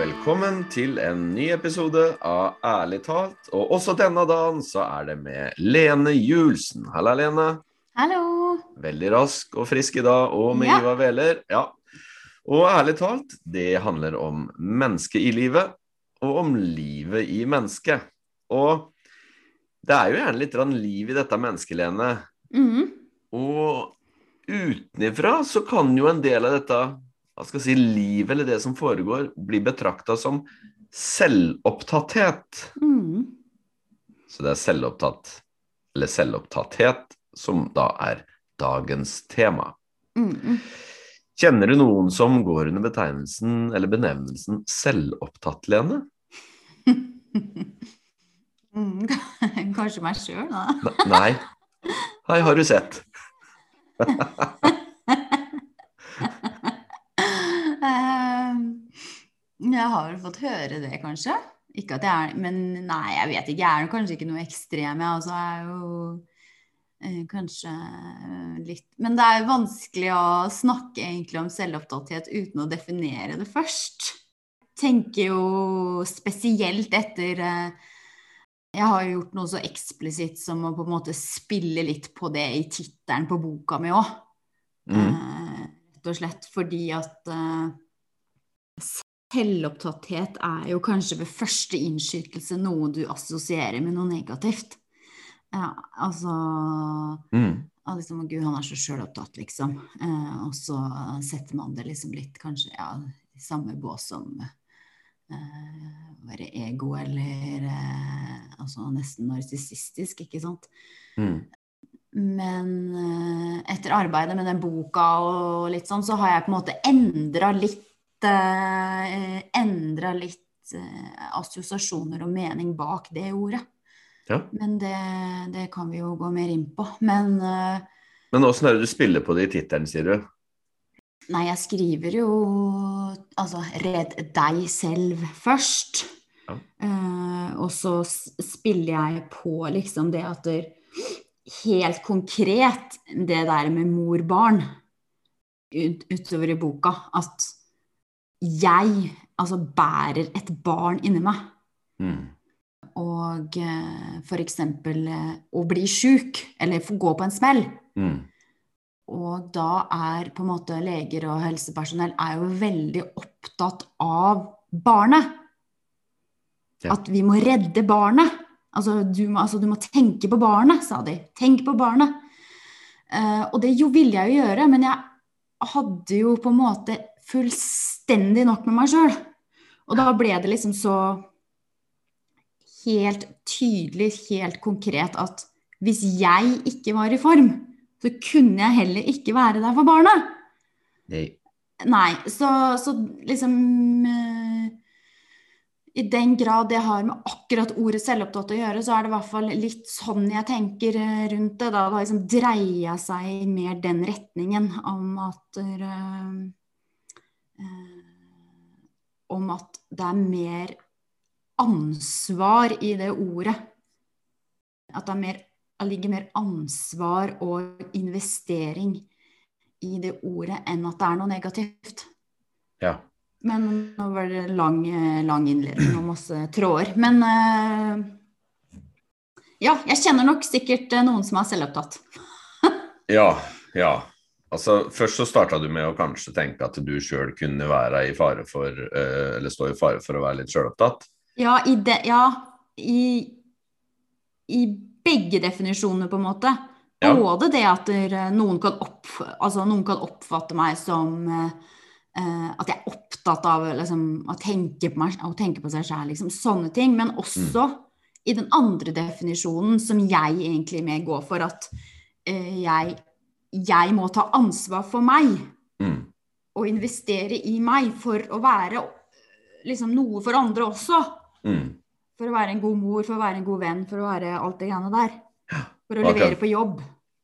velkommen til en ny episode av Ærlig talt. Og også denne dagen så er det med Lene Julsen. Halla, Lene. Hallo. Veldig rask og frisk i dag, og med Ja. Ivar Wæler. Ja. Og ærlig talt, det handler om mennesket i livet, og om livet i mennesket. Og det er jo gjerne litt liv i dette mennesket, Lene. Mm. Og utenifra så kan jo en del av dette hva skal jeg si, livet eller det som foregår, blir betrakta som selvopptatthet. Mm. Så det er selvopptatt, eller selvopptatthet, som da er dagens tema. Mm. Kjenner du noen som går under betegnelsen eller benevnelsen selvopptatt, Lene? Mhm. Kanskje meg sjøl, da. Nei. Nei. Har du sett? Jeg har vel fått høre det, kanskje. Ikke at jeg er Men nei, jeg vet ikke. Jeg er kanskje ikke noe ekstrem, jeg. Altså, jeg er jo eh, kanskje eh, litt Men det er vanskelig å snakke egentlig om selvopptatthet uten å definere det først. Tenker jo spesielt etter eh, Jeg har jo gjort noe så eksplisitt som å på en måte spille litt på det i tittelen på boka mi òg. Mm. Eh, rett og slett fordi at eh, selvopptatthet er jo kanskje ved første innskytelse noe du assosierer med noe negativt. Ja, altså Mm. liksom, Gud, han er så sjølopptatt, liksom. Eh, og så setter man det liksom litt kanskje ja, i samme bås som eh, være ego eller eh, altså nesten narsissistisk, ikke sant. Mm. Men eh, etter arbeidet med den boka og litt sånn, så har jeg på en måte endra litt uh, Endra litt eh, assosiasjoner og mening bak det ordet. Ja. Men det, det kan vi jo gå mer inn på. Men eh, Men åssen er det du spiller på det i tittelen, sier du? nei, jeg skriver jo altså 'redd deg selv' først. Ja. Eh, og så spiller jeg på liksom det at det, helt konkret det der med mor-barn ut, utover i boka, at jeg altså bærer et barn inni meg. Mm. Og eh, f.eks. Eh, å bli sjuk, eller få gå på en smell. Mm. Og da er på en måte leger og helsepersonell er jo veldig opptatt av barnet. Ja. At vi må redde barnet. Altså du, må, altså du må tenke på barnet, sa de. Tenk på barnet. Uh, og det jo ville jeg jo gjøre, men jeg hadde jo på en måte fullstendig nok med meg sjøl. Og da ble det liksom så helt tydelig, helt konkret at hvis jeg ikke var i form, så kunne jeg heller ikke være der for barna. Nei. Nei, så, så liksom eh, I den grad det har med akkurat ordet selvopptatt å gjøre, så er det i hvert fall litt sånn jeg tenker eh, rundt det. Da det liksom dreier seg mer den retningen om at eh, Om at det er mer ansvar i det ordet. At det er mer, det ligger mer ansvar og investering i det ordet enn at det er noe negativt. Ja. Men nå var det lang, lang innledning og masse tråder. Men eh, ja, jeg kjenner nok sikkert eh, noen som er selvopptatt. Ja, ja. Altså, først så starta du med å kanskje tenke at du sjøl kunne være i fare for eh, Eller stå i fare for å være litt sjølopptatt. Ja, i, de, ja, i, i begge definisjoner, på en måte. Ja. Både det at eh, noen, kan opp, altså, noen kan oppfatte meg som eh, eh, at jeg er opptatt av liksom, å, tenke på meg, å tenke på seg sjæl, liksom, sånne ting. Men også i den andre definisjonen, som jeg egentlig mer går for, at eh, jeg, jeg må ta ansvar for meg Mm. og investere i meg for å være liksom, noe for andre også. Mm. For å være en god mor, for å være en god venn, for å være alt det greiene der. For å Akkurat. levere på jobb.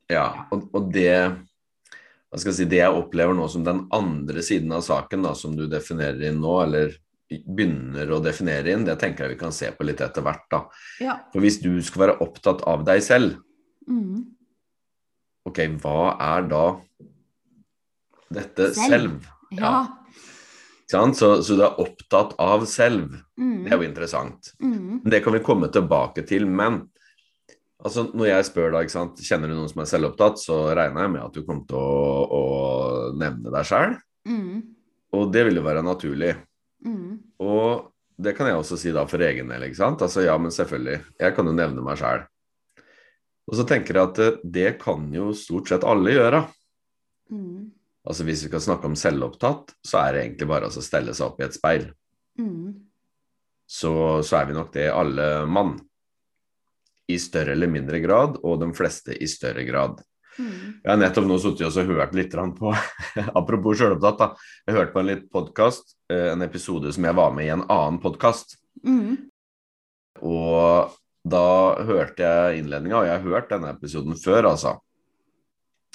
Ja, og, og det jeg si, Det jeg opplever nå som den andre siden av saken, da, som du definerer inn nå, eller begynner å definere inn, det tenker jeg vi kan se på litt etter hvert. da. Ja. For hvis du skal være opptatt av deg selv, Mm. Ok, hva er da dette Selv. selv? Ja. ja. Så, så du er opptatt av selv. Mm. Det er jo interessant. Mm. Det kan vi komme tilbake til, men altså, når jeg spør deg, ikke sant, kjenner du noen som er selvopptatt, så regner jeg med at du kommer til å, å nevne deg sjøl, Mm. og det vil jo være naturlig. Mm. Og det kan jeg også si da for egen del, ikke sant. Altså ja, men selvfølgelig, jeg kan jo nevne meg sjøl. Og så tenker jeg at det, det kan jo stort sett alle gjøre. Mm. Altså Hvis vi skal snakke om selvopptatt, så er det egentlig bare å stelle seg opp i et speil. Mm. Så, så er vi nok det alle mann. I større eller mindre grad, og de fleste i større grad. Mm. Jeg har nettopp nå sittet og hørt litt på Apropos selvopptatt, da. Jeg hørte på en litt podkast, en episode som jeg var med i en annen podkast. Mm. Og da hørte jeg innledninga, og jeg har hørt denne episoden før, altså.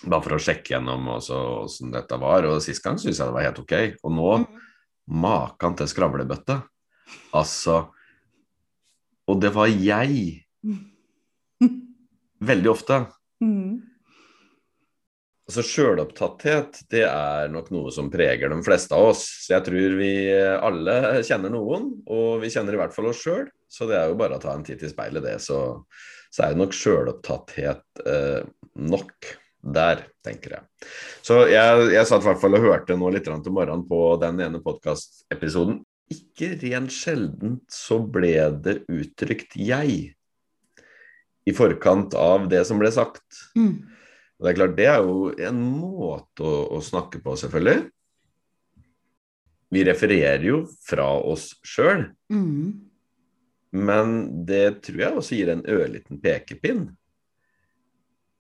Bare for å sjekke gjennom åssen dette var. Og sist gang syntes jeg det var helt ok. Og nå Mm. Makan til skravlebøtte. Altså Og det var jeg. Veldig ofte. Mm. Altså Sjølopptatthet det er nok noe som preger de fleste av oss. Så jeg tror vi alle kjenner noen, og vi kjenner i hvert fall oss sjøl. Så det er jo bare å ta en titt i speilet, det. Så, så er det nok sjølopptatthet eh, nok der, tenker jeg. Så jeg, jeg satt i hvert fall og hørte nå litt til morgenen på den ene podkastepisoden. Ikke rent sjeldent så ble det uttrykt 'jeg' i forkant av det som ble sagt. Mm. Og det er klart, det er jo en måte å, å snakke på, selvfølgelig. Vi refererer jo fra oss sjøl, Mm. Men det tror jeg også gir en ørliten pekepinn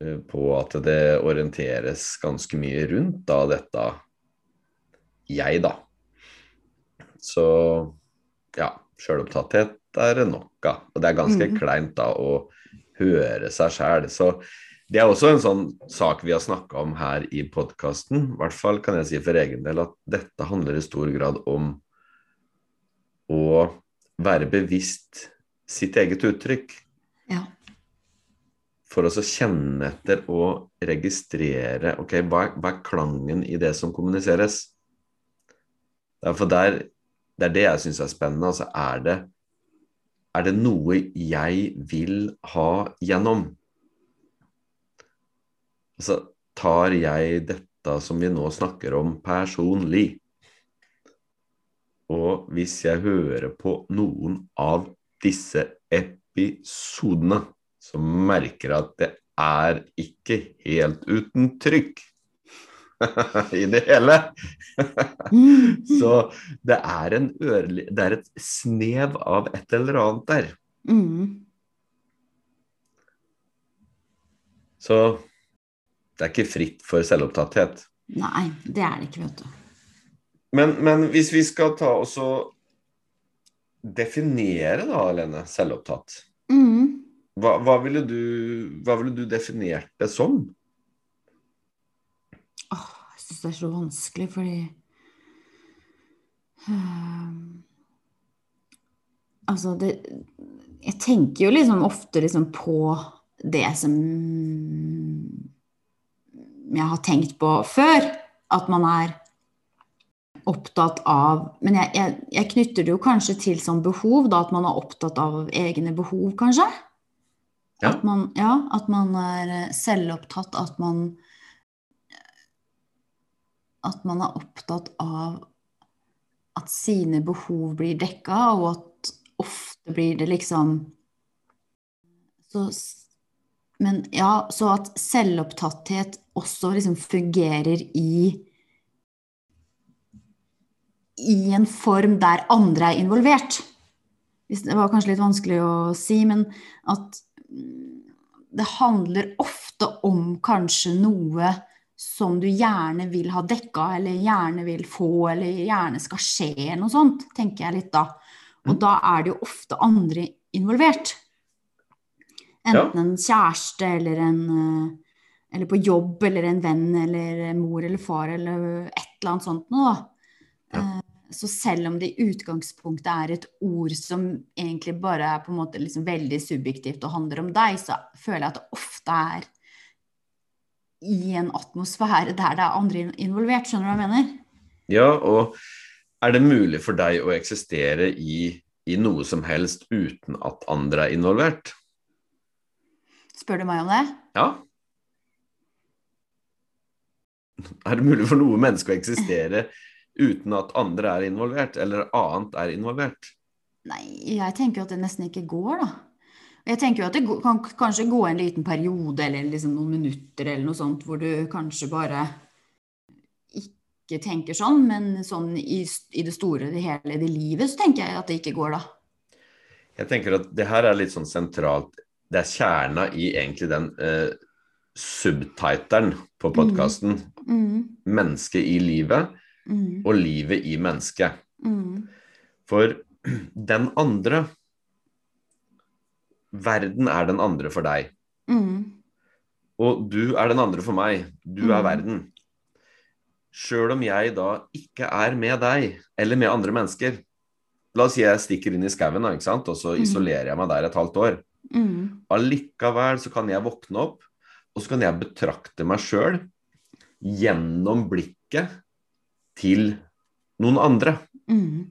eh, på at det orienteres ganske mye rundt da dette jeg, da. Så ja, sjølopptatthet er nok av. Og det er ganske Mhm. kleint da å høre seg sjæl. Så det er også en sånn sak vi har snakka om her i podkasten. I hvert fall kan jeg si for egen del at dette handler i stor grad om å være bevisst sitt eget uttrykk. Ja. For å kjenne etter og registrere ok, hva, er- hva er klangen i det som kommuniseres. Derfor der, Det er det jeg syns er spennende. Altså, er det, er det noe jeg vil ha gjennom? Altså, tar jeg dette som vi nå snakker om, personlig? Og hvis jeg hører på noen av disse episodene, så merker jeg at det er ikke helt uten trykk i det hele. Så det er, en ørlig, det er et snev av et eller annet der. Mm. Så det er ikke fritt for selvopptatthet. Nei, det er det ikke, vet du. Men, men hvis vi skal ta og så definere da, Alene, selvopptatt. Mm. Hva, hva, ville du, hva ville du definert det som? Åh, jeg syns det er så vanskelig, fordi Ehm, Altså, det Jeg tenker jo liksom ofte liksom på det som jeg har tenkt på før. At man er opptatt av Men jeg, jeg, jeg knytter det jo kanskje til sånn behov, da at man er opptatt av egne behov, kanskje. Ja. At man, ja, at man er eh, selvopptatt, at man At man er opptatt av at sine behov blir dekka, og at ofte blir det liksom så, Men ja, så at selvopptatthet også liksom fungerer i i en form der andre er involvert. Det var kanskje litt vanskelig å si, men at mm, det handler ofte om kanskje noe som du gjerne vil ha dekka, eller gjerne vil få, eller gjerne skal skje, noe sånt, tenker jeg litt da. Og Mm. da er det jo ofte andre involvert. Enten en kjæreste eller en eh, Eller på jobb eller en venn eller mor eller far eller et eller annet sånt noe, da. Ja. Så selv om det i utgangspunktet er et ord som egentlig bare er på en måte liksom veldig subjektivt og handler om deg, så føler jeg at det ofte er i en atmosfære der det er andre involvert. Skjønner du hva jeg mener? Ja, og Er det mulig for deg å eksistere i, i noe som helst uten at andre er involvert? Spør du meg om det? Ja. Er det mulig for noe menneske å eksistere uten at andre er involvert, eller annet er involvert? Nei, jeg tenker jo at det nesten ikke går, da. Jeg tenker jo at det kan kanskje gå en liten periode eller liksom noen minutter eller noe sånt hvor du kanskje bare ikke tenker sånn, men sånn i, i det store det hele i det livet så tenker jeg at det ikke går, da. Jeg tenker at det her er litt sånn sentralt. Det er kjerna i egentlig den eh, subtitelen på podkasten. Mm. Mm. 'Mennesket i livet' Mm. og 'Livet i mennesket'. Mm. For den andre Verden er den andre for deg. Mm. Og du er den andre for meg. Du er Mm. verden. Sjøl om jeg da ikke er med deg, eller med andre mennesker La oss si jeg stikker inn i skauen, og så Mm. isolerer jeg meg der et halvt år. Mm. Allikevel så kan jeg våkne opp, og så kan jeg betrakte meg sjøl gjennom blikket til noen andre. Mm.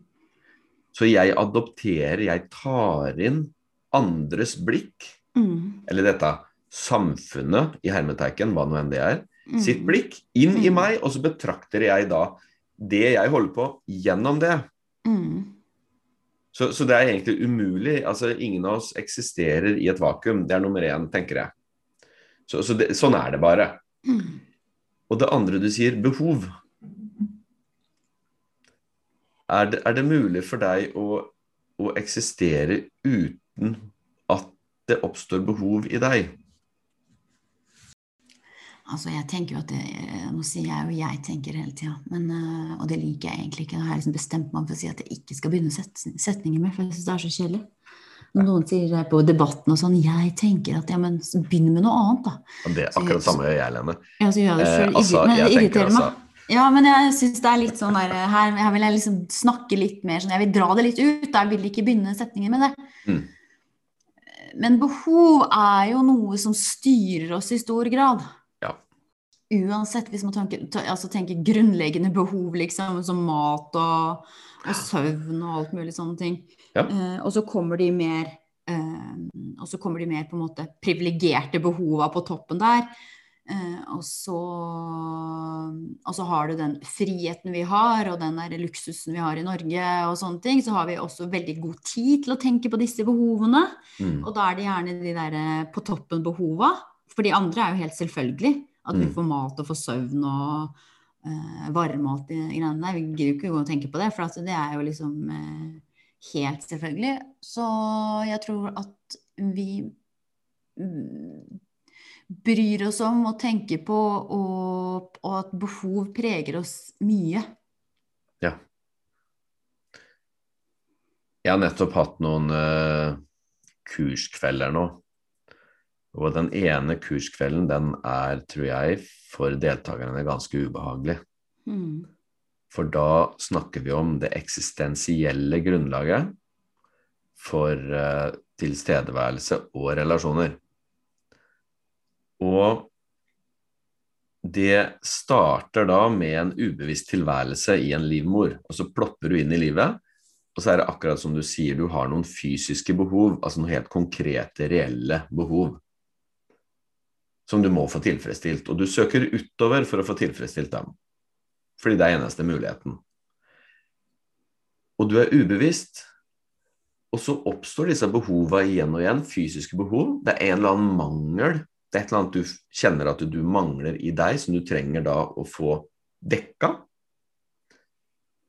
Så jeg adopterer, jeg tar inn andres blikk, Mm. eller dette samfunnet i hermeteiken, hva nå enn det er, Mm. sitt blikk inn i Mm. meg, og så betrakter jeg da det jeg holder på, gjennom det. Mm. Så, så det er egentlig umulig. altså Ingen av oss eksisterer i et vakuum. Det er nummer én, tenker jeg. Så, så det, sånn er det bare. Mm. Og det andre du sier, behov. Er det, er det mulig for deg å, å eksistere uten at det oppstår behov i deg? Altså, jeg tenker jo at det, Nå sier jeg jo 'jeg tenker' hele tida, og det liker jeg egentlig ikke. Nå har jeg liksom bestemt meg for å si at jeg ikke skal begynne set, setninger med, for jeg syns det er så kjedelig. Når noen sier på debatten og sånn 'jeg tenker at', ja, men begynn med noe annet, da. Det er akkurat det samme jeg, Lene. Ja, så gjør jeg det Eh, altså, men det irriterer meg. altså Ja, men jeg syns det er litt sånn der her, her vil jeg liksom snakke litt mer sånn Jeg vil dra det litt ut. Jeg vil ikke begynne setningen med det. Mm. Men behov er jo noe som styrer oss i stor grad. Ja. Uansett, hvis man tenker, altså tenker grunnleggende behov, liksom, som mat og, og søvn og alt mulig sånne ting. Ja. Eh, og så kommer de mer eh, Og så kommer de mer på en måte privilegerte behova på toppen der. Eh, og, så, og så har du den friheten vi har, og den der luksusen vi har i Norge, og sånne ting. Så har vi også veldig god tid til å tenke på disse behovene. Mm. Og da er det gjerne de der eh, på toppen behova. For de andre er jo helt selvfølgelig. At vi Mm. får mat og får søvn og eh, varme og alt de greiene der. Vi gidder jo ikke og tenke på det, for det er jo liksom eh, helt selvfølgelig. Så jeg tror at vi mm, bryr oss om og tenker på, og, og at behov preger oss mye. Ja. Jeg har nettopp hatt noen uh, kurskvelder nå. Og den ene kurskvelden, den er, tror jeg, for deltakerne ganske ubehagelig. Mm. For da snakker vi om det eksistensielle grunnlaget for uh, tilstedeværelse og relasjoner. Og det starter da med en ubevisst tilværelse i en livmor. Og så plopper du inn i livet, og så er det akkurat som du sier, du har noen fysiske behov, altså noen helt konkrete, reelle behov. Som du må få tilfredsstilt. Og du søker utover for å få tilfredsstilt dem. Fordi det er eneste muligheten. Og du er ubevisst, og så oppstår disse behova igjen og igjen, fysiske behov. Det er en eller annen mangel. Det er et eller annet du kjenner at du mangler i deg, som du trenger da å få dekka.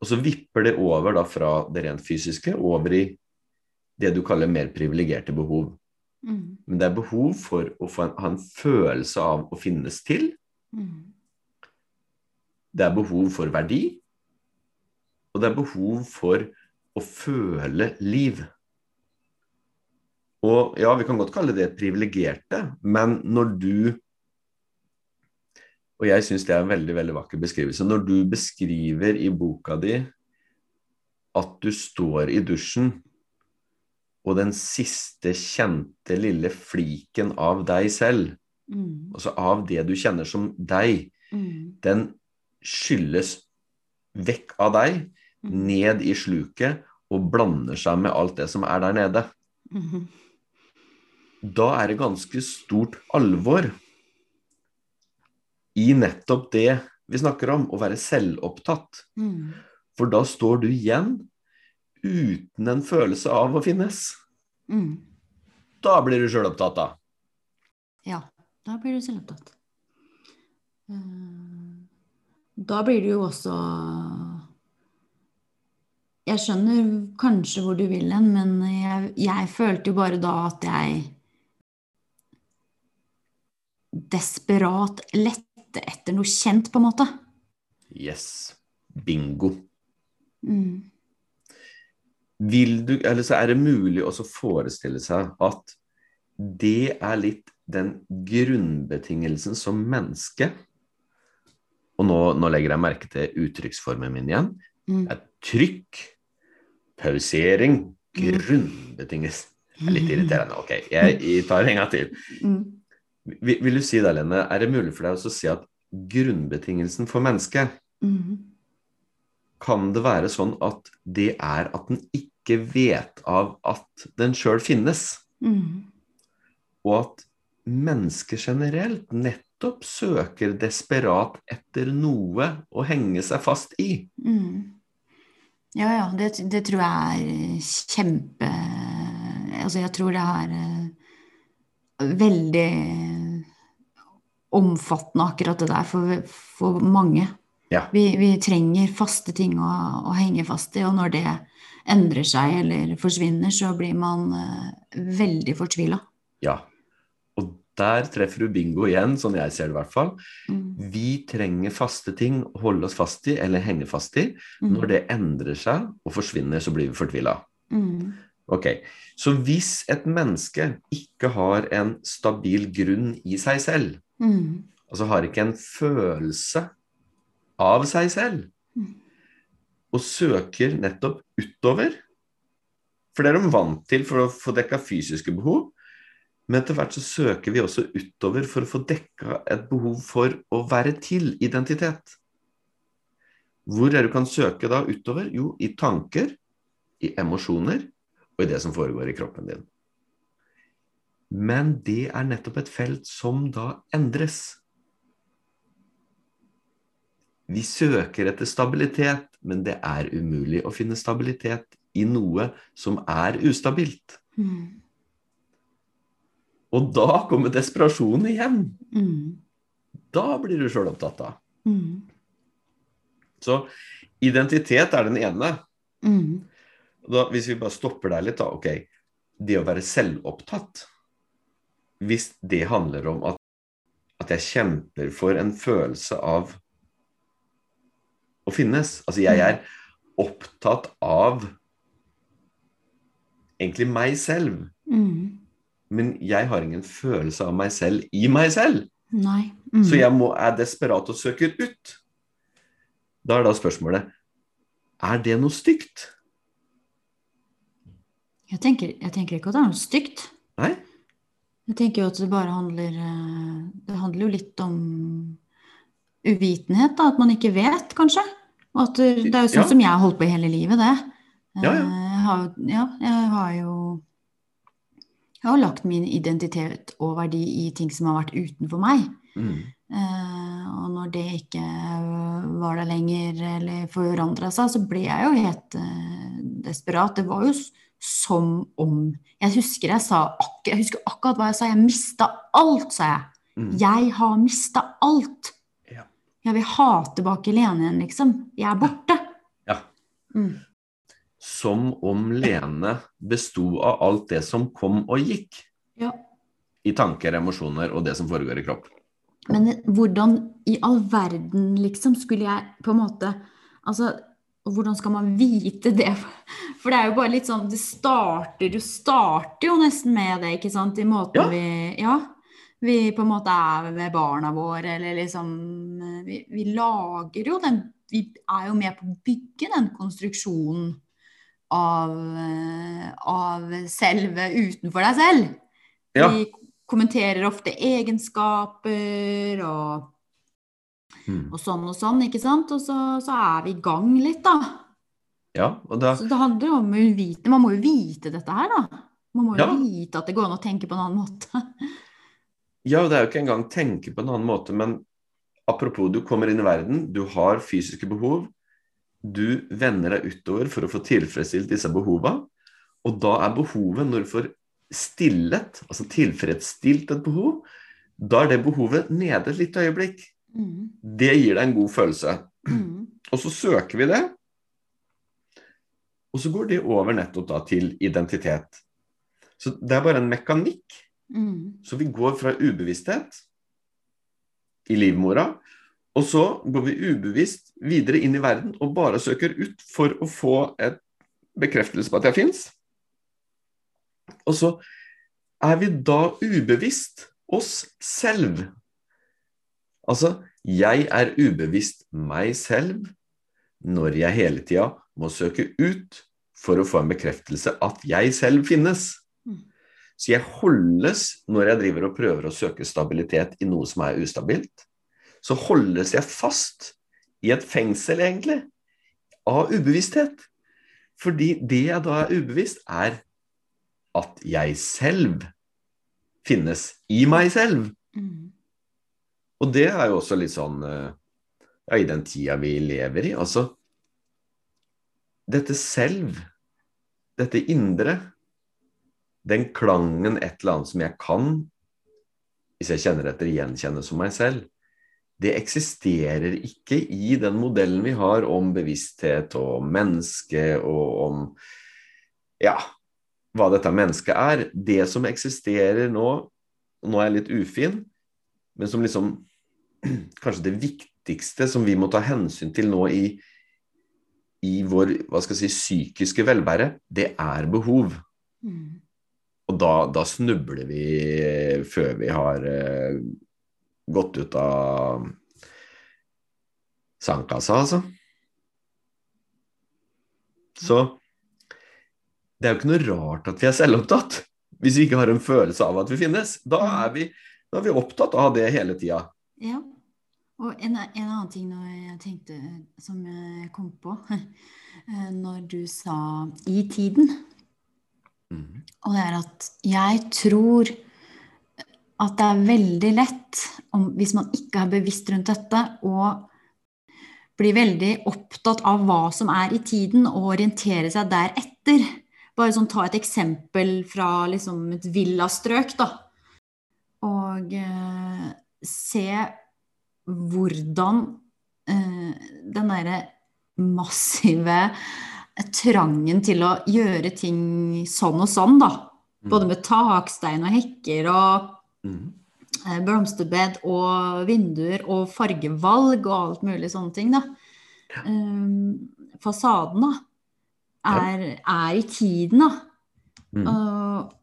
Og så vipper det over da fra det rent fysiske over i det du kaller mer privilegerte behov. Mm. Men det er behov for å få en, ha en følelse av å finnes til. Mm. Det er behov for verdi. Og det er behov for å føle liv. Og ja, vi kan godt kalle det privilegerte, men når du Og jeg syns det er en veldig, veldig vakker beskrivelse. Når du beskriver i boka di at du står i dusjen, og den siste kjente lille fliken av deg selv, Mm. altså av det du kjenner som deg, Mm. den skylles vekk av deg. Mm. ned i sluket og blander seg med alt det som er der nede. Mhm. Da er det ganske stort alvor i nettopp det vi snakker om, å være selvopptatt. Mm. For da står du igjen uten en følelse av å finnes. Mm. Da blir du sjølopptatt, da. Ja, da blir du selvopptatt. Eh, Da blir du jo også Jeg skjønner kanskje hvor du vil hen, men jeg, jeg følte jo bare da at jeg desperat lette etter noe kjent, på en måte. Yes. Bingo. Mm. Vil du, eller så er det mulig å forestille seg at det er litt den grunnbetingelsen som menneske Og nå, nå legger jeg merke til uttrykksformen min igjen. Mm. Det er trykk, pausering, grunnbetingelse. Det er litt irriterende. Ok, jeg, jeg tar en gang til. Mm. Vil, vil du si det, Lene, er det mulig for deg å si at grunnbetingelsen for mennesket Mm. kan det være sånn at det er at den ikke vet av at den sjøl finnes, Mm. og at mennesker generelt nettopp søker desperat etter noe å henge seg fast i. Mm. Ja, ja, det, det tror jeg er kjempe Altså, jeg tror det er eh, veldig omfattende, akkurat det der, for, for mange. Ja. Vi, vi trenger faste ting å, å henge fast i, og når det endrer seg eller forsvinner, så blir man eh, veldig fortvila. Ja. Og der treffer du bingo igjen, sånn jeg ser det i hvert fall. Mm. Vi trenger faste ting å holde oss fast i, eller henge fast i. Mm. Når det endrer seg og forsvinner, så blir vi fortvila. Mm. Ok, Så hvis et menneske ikke har en stabil grunn i seg selv, Mm. altså har ikke en følelse av seg selv, Mm. og søker nettopp utover For det er de vant til for å få dekka fysiske behov, men etter hvert så søker vi også utover for å få dekka et behov for å være til identitet. Hvor er det du kan søke da utover? Jo, i tanker, i emosjoner og i det som foregår i kroppen din. Men det er nettopp et felt som da endres. Vi søker etter stabilitet, men det er umulig å finne stabilitet i noe som er ustabilt. Mm. Og da kommer desperasjonen igjen. Mm. Da blir du sjøl opptatt av. Mm. Så identitet er den ene. Mm. Da, hvis vi bare stopper der litt, da. Ok, det å være selvopptatt Hvis det handler om at, at jeg kjemper for en følelse av å finnes Altså, jeg er opptatt av egentlig meg selv, Mm. men jeg har ingen følelse av meg selv i meg selv. Mm. Så jeg må, er desperat og søker ut. Da er da spørsmålet Er det noe stygt? Jeg tenker, jeg tenker ikke at det er noe stygt. Nei? Jeg tenker jo at det bare handler eh, Det handler jo litt om uvitenhet, da. At man ikke vet, kanskje. Og at det, er jo sånn Ja. som jeg har holdt på i hele livet, det. Ja, ja. Eh, Jeg har, ja, jeg har jo Jeg har lagt min identitet og verdi i ting som har vært utenfor meg. Mm. Eh, og når det ikke var der lenger eller forandra seg, så ble jeg jo helt eh, desperat. Det var jo som om Jeg husker jeg sa jeg husker akkurat hva jeg sa. Jeg mista alt, sa jeg. Mm. Jeg har mista alt. Ja. Jeg vil ha tilbake Lene igjen, liksom. Jeg er borte. Ja. Mm. Som om Lene besto av alt det som kom og gikk. Ja. I tanker, emosjoner og det som foregår i kroppen. Men hvordan i all verden, liksom, skulle jeg på en måte Altså, hvordan skal man vite det? For det er jo bare litt sånn Det starter, du starter jo nesten med det, ikke sant? I måten Ja. vi Ja. Vi på en måte er med barna våre, eller liksom vi, vi lager jo den Vi er jo med på å bygge den konstruksjonen av, av selve utenfor deg selv. Ja. Vi kommenterer ofte egenskaper og, Mm. og sånn og sånn, ikke sant? Og så, så er vi i gang litt, da. Ja, og da Så det handler jo om å vite Man må jo vite dette her, da. Man må jo Ja. vite at det går an å tenke på en annen måte. Ja, det er jo ikke engang tenke på en annen måte, men apropos, du kommer inn i verden, du har fysiske behov, du vender deg utover for å få tilfredsstilt disse behova, og da er behovet, når du får stillet, altså tilfredsstilt et behov, da er det behovet nede et lite øyeblikk. Mm. Det gir deg en god følelse. Mm. Og så søker vi det, og så går det over nettopp da til identitet. Så det er bare en mekanikk Mm. Så vi går fra ubevissthet i livmora, og så går vi ubevisst videre inn i verden og bare søker ut for å få et bekreftelse på at jeg fins. Og så er vi da ubevisst oss selv. Altså, jeg er ubevisst meg selv når jeg hele tida må søke ut for å få en bekreftelse at jeg selv finnes. Mm. Så jeg holdes når jeg driver og prøver å søke stabilitet i noe som er ustabilt. Så holdes jeg fast i et fengsel, egentlig, av ubevissthet. Fordi det jeg da er ubevisst, er at jeg selv finnes i meg selv. Mm. Og det er jo også litt sånn eh, Ja, i den tida vi lever i. Altså Dette selv, dette indre, den klangen et eller annet som jeg kan, hvis jeg kjenner etter, gjenkjenne som meg selv, det eksisterer ikke i den modellen vi har om bevissthet og menneske og om ja, hva dette mennesket er. Det som eksisterer nå, og nå er jeg litt ufin, men som liksom kanskje det viktigste som vi må ta hensyn til nå i, i vår hva skal jeg si, psykiske velvære, det er behov. Mm. Og da, da snubler vi før vi har eh, gått ut av sandkassa, altså. Så det er jo ikke noe rart at vi er selvopptatt hvis vi ikke har en følelse av at vi finnes. Da er vi, da er vi opptatt av det hele tida. Ja. Og en, en annen ting når jeg tenkte, som jeg kom på, eh, når du sa 'i tiden', Mm. og det er at jeg tror at det er veldig lett, om, hvis man ikke er bevisst rundt dette, å bli veldig opptatt av hva som er i tiden, og orientere seg deretter. Bare sånn ta et eksempel fra liksom et villastrøk, da. Og eh, se hvordan eh, den derre massive trangen til å gjøre ting sånn og sånn, da. Både med takstein og hekker og mm. eh, blomsterbed og vinduer og fargevalg og alt mulig sånne ting, da. Um, fasaden, da, er, er i tiden, da. Mm. Og,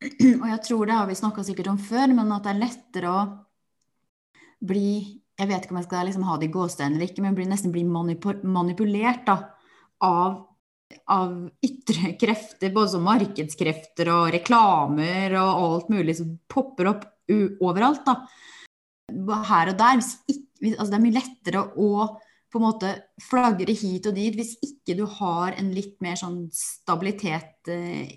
og jeg tror det har vi snakka sikkert om før, men at det er lettere å bli Jeg vet ikke om jeg skal liksom ha det i gåstein eller ikke, men bli, nesten bli manipulert da, av, av ytre krefter, både som markedskrefter og reklamer og alt mulig som popper opp overalt. da. Her og der. Ikke, altså det er mye lettere å på en måte flagre hit og dit hvis ikke du har en litt mer sånn stabilitet eh,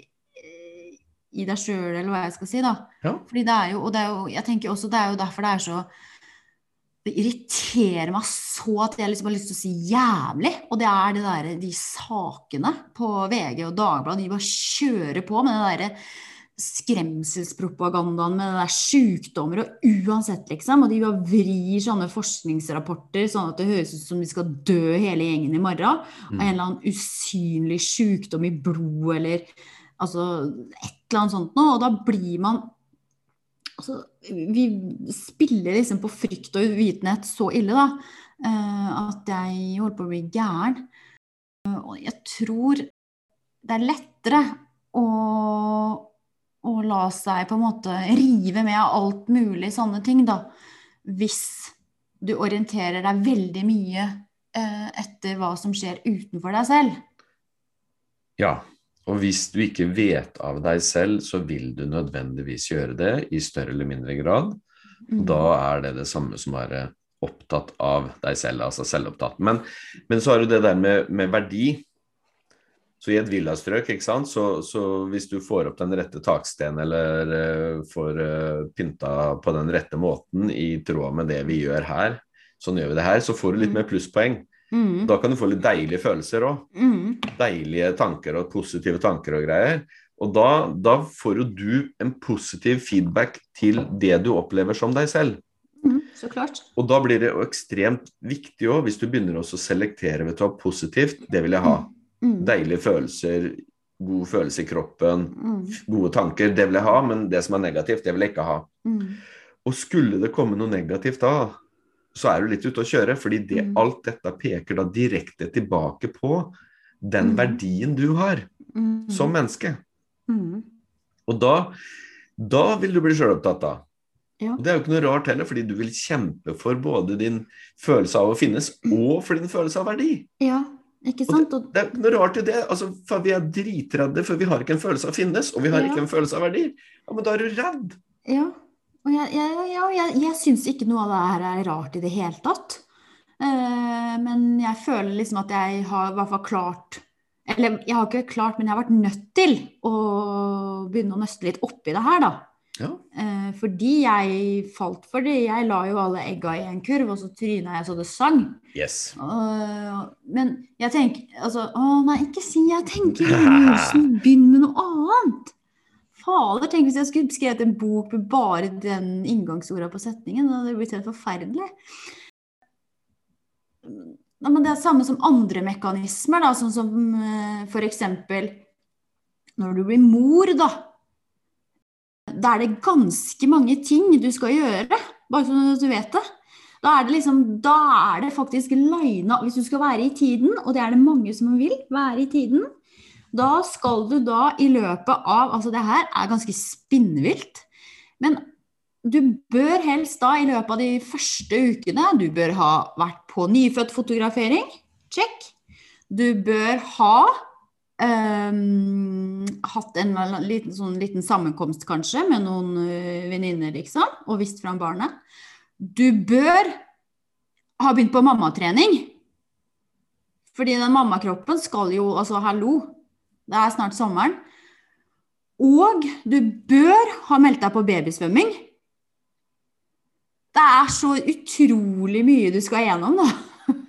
i deg sjøl, eller hva jeg skal si, da. Ja. Fordi det er jo, og det er jo, jeg tenker også det er jo derfor det er så Det irriterer meg så at jeg liksom har lyst til å si jævlig. Og det er det der, de sakene på VG og Dagbladet. De bare kjører på med den derre skremselspropagandaen med det der sykdommer og uansett, liksom. Og de bare vrir sånne forskningsrapporter sånn at det høres ut som de skal dø hele gjengen i morgen. Av en eller annen usynlig sykdom i blodet eller altså et eller annet sånt noe. Og da blir man altså, Vi spiller liksom på frykt og uvitenhet så ille, da, eh, at jeg holder på å bli gæren. Eh, Og jeg tror det er lettere å, å la seg på en måte rive med av alt mulig sånne ting, da. Hvis du orienterer deg veldig mye eh, etter hva som skjer utenfor deg selv. Ja, og hvis du ikke vet av deg selv, så vil du nødvendigvis gjøre det i større eller mindre grad. Mm. Da er det det samme som å være opptatt av deg selv, altså selvopptatt. Men, men så har du det der med, med verdi. Så i et villastrøk, ikke sant, så, så hvis du får opp den rette takstenen eller uh, får uh, pynta på den rette måten i tråd med det vi gjør her, sånn gjør vi det her, så får du litt Mm. mer plusspoeng. Mm. Da kan du få litt deilige følelser òg. Mm. Deilige tanker og positive tanker og greier. Og da, da får jo du en positiv feedback til det du opplever som deg selv. Mm. Så klart. Og da blir det jo ekstremt viktig òg, hvis du begynner også å selektere vet du positivt, det vil jeg ha. Mm. Deilige følelser, god følelse i kroppen, Mm. gode tanker, det vil jeg ha, men det som er negativt, det vil jeg ikke ha. Mm. Og skulle det komme noe negativt da, så er du litt ute å kjøre, fordi det, Mm. alt dette peker da direkte tilbake på den Mm. verdien du har Mm. som menneske. Mm. Og da, da vil du bli sjølopptatt da. Ja. Og Det er jo ikke noe rart heller, fordi du vil kjempe for både din følelse av å finnes og for din følelse av verdi. ja, ikke sant? Og, Det er ikke noe rart i det. altså, for Vi er dritredde, for vi har ikke en følelse av å finnes, og vi har Ja. ikke en følelse av verdi. Ja, Men da er du redd. ja. Og jeg, jeg, jeg, jeg syns ikke noe av det her er rart i det hele tatt. Uh, men jeg føler liksom at jeg har i hvert fall klart Eller jeg har ikke klart, men jeg har vært nødt til å begynne å nøste litt oppi det her, da. Ja. Uh, fordi jeg falt for det. Jeg la jo alle egga i en kurv, og så tryna jeg så det sang. Yes. Uh, men jeg tenker altså, Å nei, ikke si jeg tenker Olsen. Begynn med noe annet. Fader, tenk hvis jeg skulle skrevet en bok med bare den inngangsorda på setningen. Det hadde blitt helt forferdelig. Men det er samme som andre mekanismer, da, sånn som uh, f.eks. når du blir mor, da. Da er det ganske mange ting du skal gjøre, bare så du vet det. Da er det liksom, da er det faktisk lina Hvis du skal være i tiden, og det er det mange som vil, være i tiden, da skal du da i løpet av Altså, det her er ganske spinnvilt. Men du bør helst da i løpet av de første ukene Du bør ha vært på nyfødtfotografering. Check. Du bør ha um, hatt en liten, sånn liten sammenkomst kanskje med noen uh, venninner, liksom, og vist fram barnet. Du bør ha begynt på mammatrening. Fordi den mammakroppen skal jo Altså, hallo, det er snart sommeren. Og du bør ha meldt deg på babysvømming. Det er så utrolig mye du skal gjennom, da.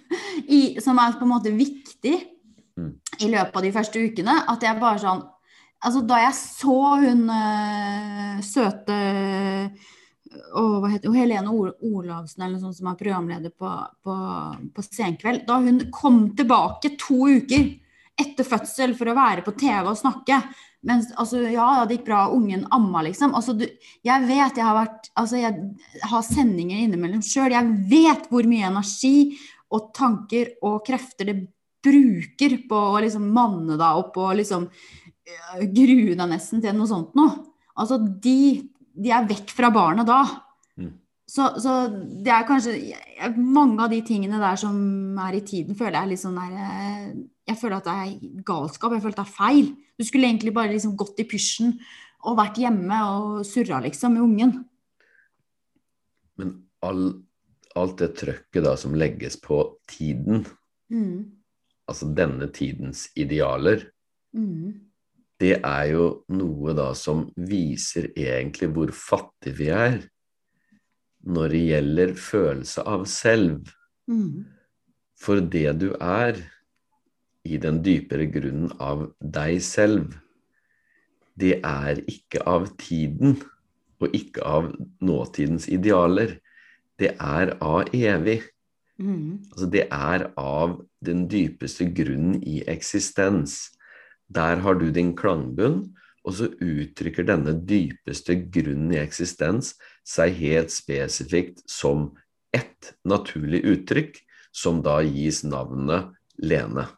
I, som er på en måte viktig Mm. i løpet av de første ukene. At jeg bare sånn Altså, da jeg så hun øh, søte og hva heter hun, Helene Olavsen eller sånt som er programleder på, på, på Senkveld. Da hun kom tilbake to uker etter fødsel for å være på TV og snakke. Mens, altså, ja, det gikk bra, ungen amma, liksom. Altså, du, jeg vet jeg har vært Altså, jeg har sendinger innimellom sjøl. Jeg vet hvor mye energi og tanker og krefter det bruker på å liksom manne deg opp og liksom øh, grue deg nesten til noe sånt noe. Altså, de, de er vekk fra barnet da. Så, så det er kanskje Mange av de tingene der som er i tiden, føler jeg litt sånn der eh, Jeg føler at det er galskap. Jeg føler at det er feil. Du skulle egentlig bare liksom gått i pysjen og vært hjemme og surra, liksom, med ungen. Men all, alt det trøkket da som legges på tiden, Mm. altså denne tidens idealer, Mm. det er jo noe da som viser egentlig hvor fattig vi er når det gjelder følelse av selv. Mm. For det du er, i den dypere grunnen av deg selv, det er ikke av tiden og ikke av nåtidens idealer. Det er av evig. Mm. Altså det er av den dypeste grunnen i eksistens. Der har du din klangbunn, og så uttrykker denne dypeste grunnen i eksistens seg helt spesifikt som ett naturlig uttrykk, som da gis navnet Lene.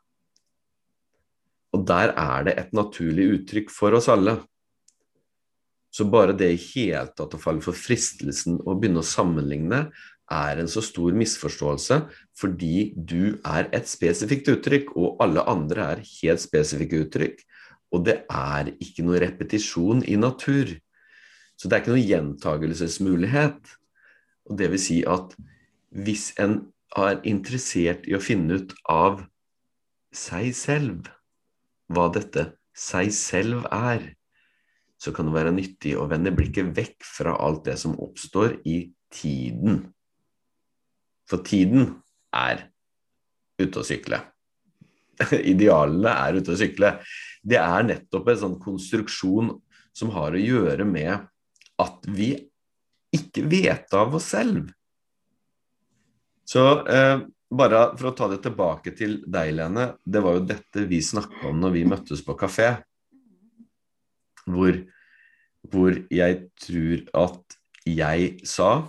Og der er det et naturlig uttrykk for oss alle. Så bare det i hele tatt å falle for fristelsen å begynne å sammenligne, er en så stor misforståelse fordi du er et spesifikt uttrykk, og alle andre er helt spesifikke uttrykk. Og det er ikke noe repetisjon i natur. Så det er ikke noen gjentagelsesmulighet. Og det vil si at hvis en er interessert i å finne ut av seg selv, hva dette seg selv er, så kan det være nyttig å vende blikket vekk fra alt det som oppstår i tiden. For tiden er ute å sykle. Idealene er ute å sykle. Det er nettopp en sånn konstruksjon som har å gjøre med at vi ikke vet av oss selv. Så eh, bare for å ta det tilbake til deg, Lene. Det var jo dette vi snakka om når vi møttes på kafé hvor, hvor jeg tror at jeg sa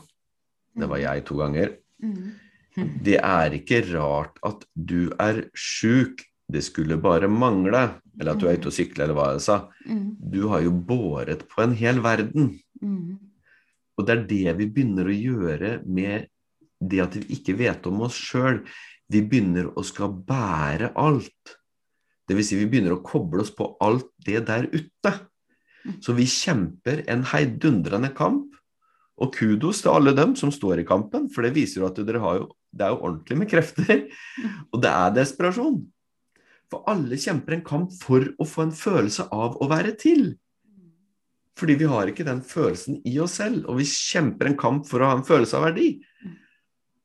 Det var jeg to ganger. Det er ikke rart at du er sjuk. Det skulle bare mangle. Eller at du er ute og sykler, eller hva jeg sa. Du har jo båret på en hel verden. Og det er det vi begynner å gjøre med det at vi ikke vet om oss sjøl. Vi begynner å skal bære alt. Dvs. Si vi begynner å koble oss på alt det der ute. Så vi kjemper en heidundrende kamp. Og kudos til alle dem som står i kampen, for det viser jo at dere har jo, det er jo ordentlig med krefter. Og det er desperasjon. For alle kjemper en kamp for å få en følelse av å være til. Fordi vi har ikke den følelsen i oss selv, og vi kjemper en kamp for å ha en følelse av verdi.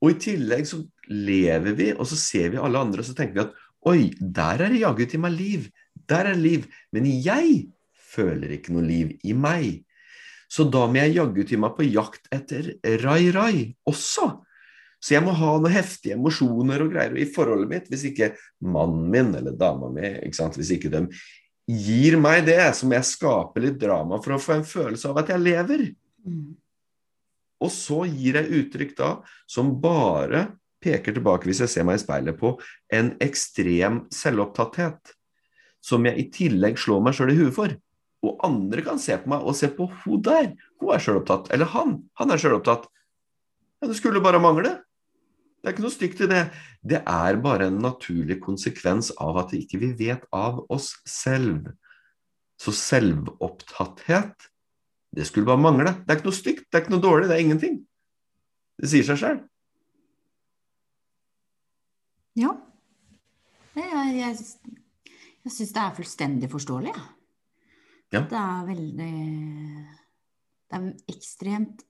Og i tillegg så lever vi, og så ser vi alle andre, og så tenker vi at oi, der er det jaggu til meg liv. Der er det liv. Men jeg føler ikke noe liv i meg. Så da må jeg jaggu til meg på jakt etter rai-rai også. Så jeg må ha noen heftige emosjoner og greier i forholdet mitt hvis ikke mannen min eller dama mi Hvis ikke de gir meg det, så må jeg skape litt drama for å få en følelse av at jeg lever. Mm. Og så gir jeg uttrykk da som bare peker tilbake, hvis jeg ser meg i speilet, på en ekstrem selvopptatthet. Som jeg i tillegg slår meg sjøl i huet for. Og andre kan se på meg og se på hun der. Hun er sjølopptatt. Eller han. Han er sjølopptatt. Ja, det skulle bare mangle. Det er ikke noe stygt i det. Det er bare en naturlig konsekvens av at vi ikke vet av oss selv. Så selvopptatthet, det skulle bare mangle. Det er ikke noe stygt, det er ikke noe dårlig, det er ingenting. Det sier seg sjøl. Ja. Jeg, jeg, jeg syns det er fullstendig forståelig, jeg. Ja. Det er veldig Det er ekstremt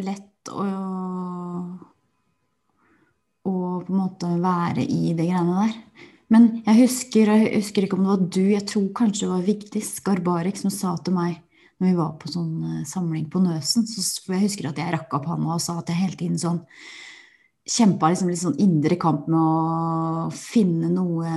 lett å å på en måte være i de greiene der. Men jeg husker, jeg husker ikke om det var du, jeg tror kanskje det var Vigdis Garbarek som sa til meg når vi var på sånn eh, samling på Nøsen, så jeg husker at jeg rakk opp hånda og sa at jeg hele tiden sånn kjempa liksom litt sånn indre kamp med å finne noe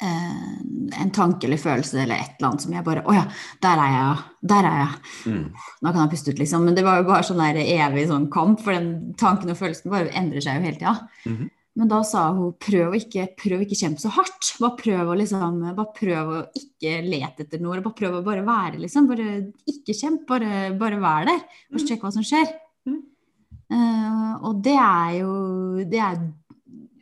En tanke eller følelse eller et eller annet som jeg bare Å ja, der er jeg, der er jeg. Mm. Nå kan jeg puste ut, liksom. Men det var jo bare sånn der evig sånn kamp, for den tanken og følelsen bare endrer seg jo hele tida. Mhm. Men da sa hun prøv å ikke, prøv ikke kjempe så hardt. Bare prøv å liksom, bare prøv å ikke lete etter noe. Bare prøv å bare være, liksom. Bare ikke kjemp, bare, bare vær der. Og Mm. sjekk hva som skjer. Mm. Uh, og det er jo Det er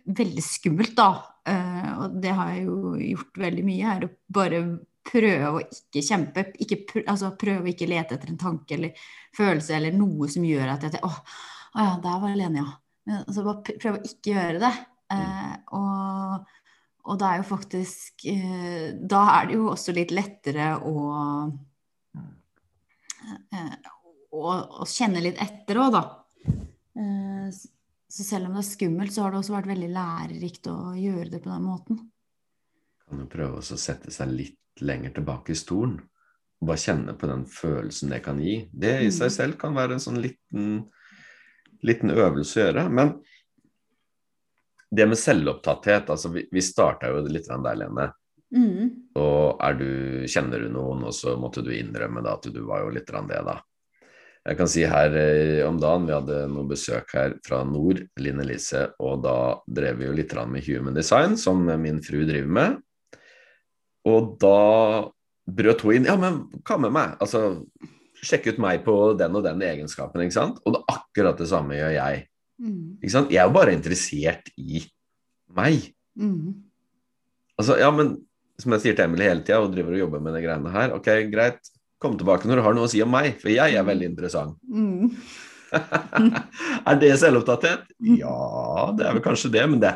veldig skummelt, da. Eh, og det har jeg jo gjort veldig mye, er å bare prøve å ikke kjempe. Ikke, pr altså prøve å ikke lete etter en tanke eller følelse eller noe som gjør at jeg tenker Å, å ja, der var Lene, ja. Altså, bare pr- prøve å ikke gjøre det. Eh, og, og det er jo faktisk eh, Da er det jo også litt lettere å eh, å, å kjenne litt etter òg, da. Så selv om det er skummelt, så har det også vært veldig lærerikt å gjøre det på den måten. Kan jo prøve å sette seg litt lenger tilbake i stolen. Og bare kjenne på den følelsen det kan gi. Det i seg Mm. selv kan være en sånn liten, liten øvelse å gjøre. Men det med selvopptatthet altså Vi, vi starta jo litt der, Lene. Mm. Og du, kjenner du noen, og så måtte du innrømme da, at du var jo litt det, da. Jeg kan si her eh, om dagen, vi hadde noe besøk her fra nord, Linn Elise, og da drev vi jo litt med human design, som min fru driver med. Og da brøt hun inn Ja, men hva med meg? Altså, sjekk ut meg på den og den egenskapen, ikke sant? Og det er akkurat det samme gjør jeg. Mm. Ikke sant? Jeg er jo bare interessert i meg. Mm. Altså, ja, men som jeg sier til Emily hele tida, og driver og jobber med de greiene her, ok, greit, kom tilbake når du har noe å si om meg, for jeg er veldig interessant. Mm. er det selvopptatthet? Ja, det er vel kanskje det, men det,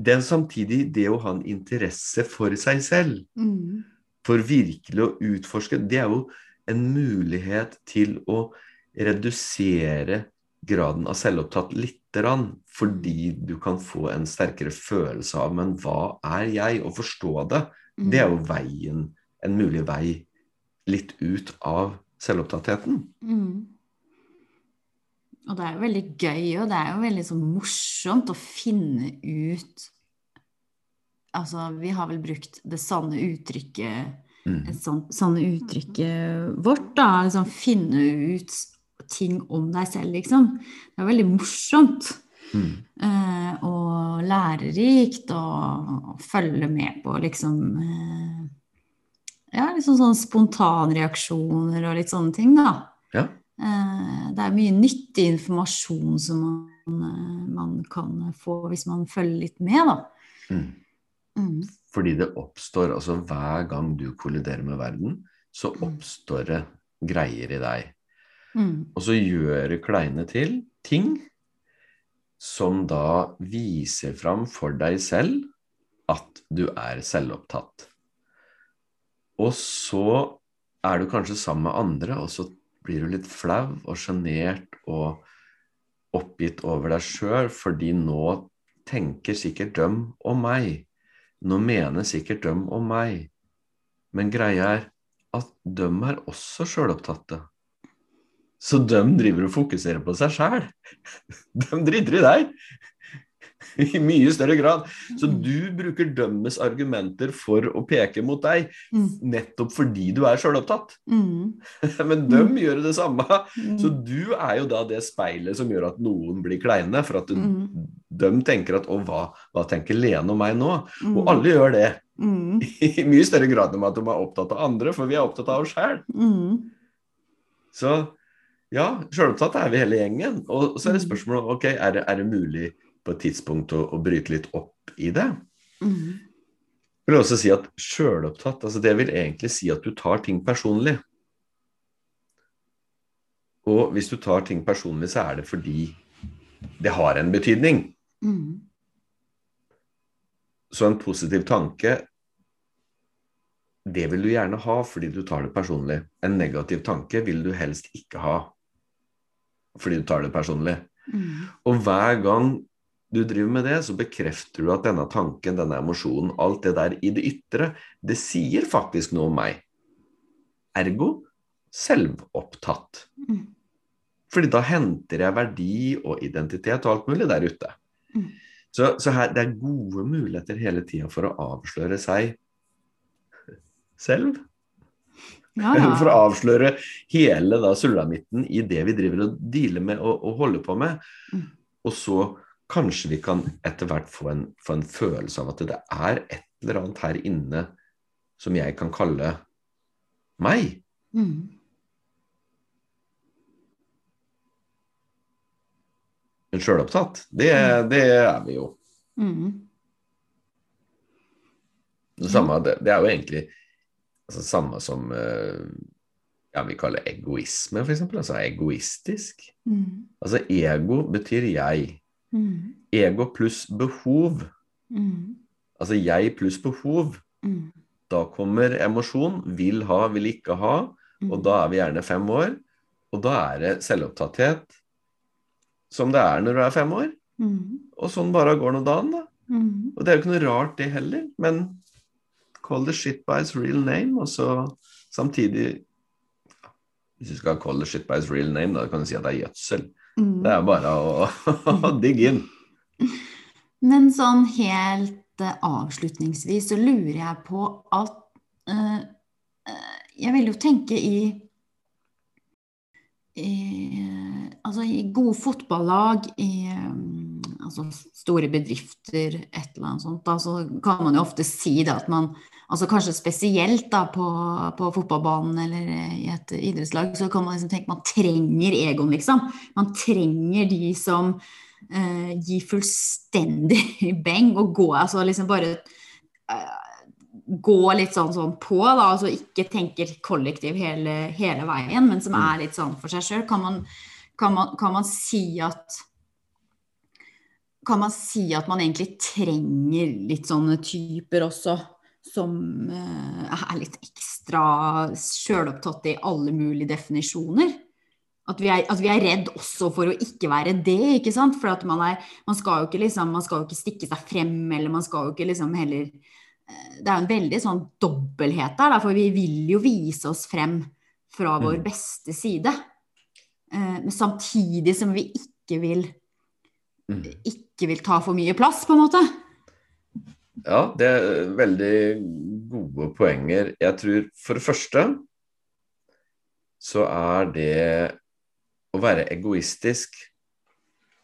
det er samtidig det å ha en interesse for seg selv. Mm. For virkelig å utforske. Det er jo en mulighet til å redusere graden av selvopptatt lite grann, fordi du kan få en sterkere følelse av Men hva er jeg? Å forstå det. Det er jo veien, en mulig vei litt ut av selvopptattheten. Mm. Og det er jo veldig gøy, og det er jo veldig så morsomt å finne ut Altså, vi har vel brukt det sanne uttrykket Mm. et sånt, sanne uttrykket vårt, da. Liksom finne ut ting om deg selv, liksom. Det er veldig morsomt. Mm. eh, og lærerikt å følge med på liksom eh, Ja, liksom sånn spontanreaksjoner og litt sånne ting, da. Ja. Eh, det er mye nyttig informasjon som man, eh, man kan få hvis man følger litt med, da. Mm. Mm. Fordi det oppstår, altså hver gang du kolliderer med verden, så oppstår det greier i deg. Mm. Og så gjør det kleine til ting som da viser fram for deg selv at du er selvopptatt. Og så er du kanskje sammen med andre, og så blir du litt flau og sjenert og oppgitt over deg sjøl, fordi nå tenker sikkert døm om meg. Nå mener sikkert døm om meg. Men greia er at døm er også sjølopptatte. Så døm driver og fokuserer på seg sjæl. Døm driter i deg. I mye større grad. Så du bruker dømmes argumenter for å peke mot deg, Mm. nettopp fordi du er sjølopptatt. Mm. Men døm gjør det samme. Mm. Så du er jo da det speilet som gjør at noen blir kleine. For at Mm. de tenker at 'Å, hva, hva tenker Lene om meg nå?' Mm. Og alle gjør det. Mm. I mye større grad enn at de er opptatt av andre, for vi er opptatt av oss sjæl. Mm. Så ja, sjølopptatt er vi hele gjengen. Og så er det Mm. spørsmålet ok, er det, er det mulig på et tidspunkt å, å bryte litt opp i det. Mm. Jeg vil også si at sjølopptatt, altså det vil egentlig si at du tar ting personlig. Og hvis du tar ting personlig, så er det fordi det har en betydning. Mm. Så en positiv tanke, det vil du gjerne ha fordi du tar det personlig. En negativ tanke vil du helst ikke ha fordi du tar det personlig. Mm. Og hver gang du driver med det, så bekrefter du at denne tanken, denne emosjonen, alt det der i det ytre, det sier faktisk noe om meg. Ergo selvopptatt. Mm. Fordi da henter jeg verdi og identitet og alt mulig der ute. Mm. Så, så her, det er gode muligheter hele tida for å avsløre seg selv. Ja, ja. For å avsløre hele da sulamitten i det vi driver og dealer med og, og holder på med. Mm. Og så kanskje vi kan etter hvert få en, få en følelse av at det er et eller annet her inne som jeg kan kalle meg. Mm. Men sjølopptatt. Det, det er vi jo. Mm. Det, samme, det, det er jo egentlig altså, samme som eh, ja, vi kaller egoisme, f.eks. Altså egoistisk. Mm. Altså ego betyr jeg. Mm. Ego pluss behov. Mm. Altså jeg pluss behov. Mm. Da kommer emosjon. Vil ha, vil ikke ha. Og da er vi gjerne fem år. Og da er det selvopptatthet som det er når du er fem år. Mm. Og sånn bare går nå dagen, da. Mm. Og det er jo ikke noe rart, det heller. Men call the shit by its real name, og så samtidig Hvis du skal call the shit by its real name, da kan du si at det er gjødsel. Mm. Det er bare å, digge inn. Men sånn helt eh, avslutningsvis så lurer jeg på at eh, eh, Jeg vil jo tenke i, i Altså i gode fotballag, i altså store bedrifter, et eller annet sånt, da, så kan man jo ofte si det at man altså Kanskje spesielt da på, på fotballbanen eller i et idrettslag, så kan man liksom tenke man trenger egoen, liksom. Man trenger de som eh, gir fullstendig beng og gå altså liksom bare eh, gå litt sånn, sånn på, da, altså ikke tenker kollektiv hele, hele veien, men som er litt sånn for seg sjøl. Kan, kan, kan man si at kan man si at man egentlig trenger litt sånne typer også, som uh, er litt ekstra sjølopptatt i alle mulige definisjoner. At vi, er, at vi, er, redd også for å ikke være det, ikke sant. For at man, er, man, skal jo ikke liksom, man skal jo ikke stikke seg frem, eller man skal jo ikke liksom heller eh, Det er jo en veldig sånn dobbelthet der, for vi vil jo vise oss frem fra vår mm. beste side. Eh, men samtidig som vi ikke vil mm. ikke vil ta for mye plass, på en måte. Ja, det er veldig gode poenger. Jeg tror for det første så er det å være egoistisk,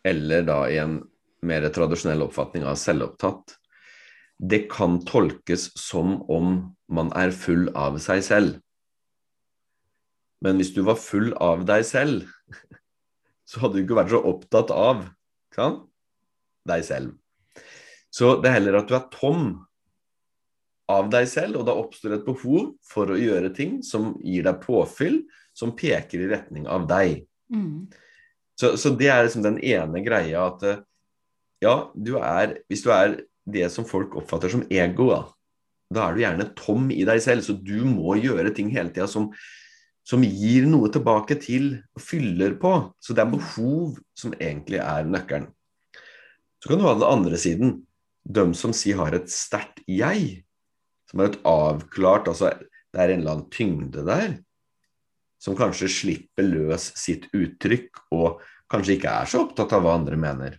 eller da i en mer tradisjonell oppfatning av selvopptatt, det kan tolkes som om man er full av seg selv. Men hvis du var full av deg selv, så hadde du ikke vært så opptatt av kan? deg selv. Så det er heller at du er tom av deg selv, og da oppstår et behov for å gjøre ting som gir deg påfyll, som peker i retning av deg. Mm. Så, så, det er liksom den ene greia at eh, ja, du er Hvis du er det som folk oppfatter som ego, da, da er du gjerne tom i deg selv, så du må gjøre ting hele tida som, som gir noe tilbake til og fyller på. Så det er behov som egentlig er nøkkelen. Så kan du ha den andre siden. De som sier har et sterkt jeg, som har et avklart altså Det er en eller annen tyngde der som kanskje slipper løs sitt uttrykk, og kanskje ikke er så opptatt av hva andre mener.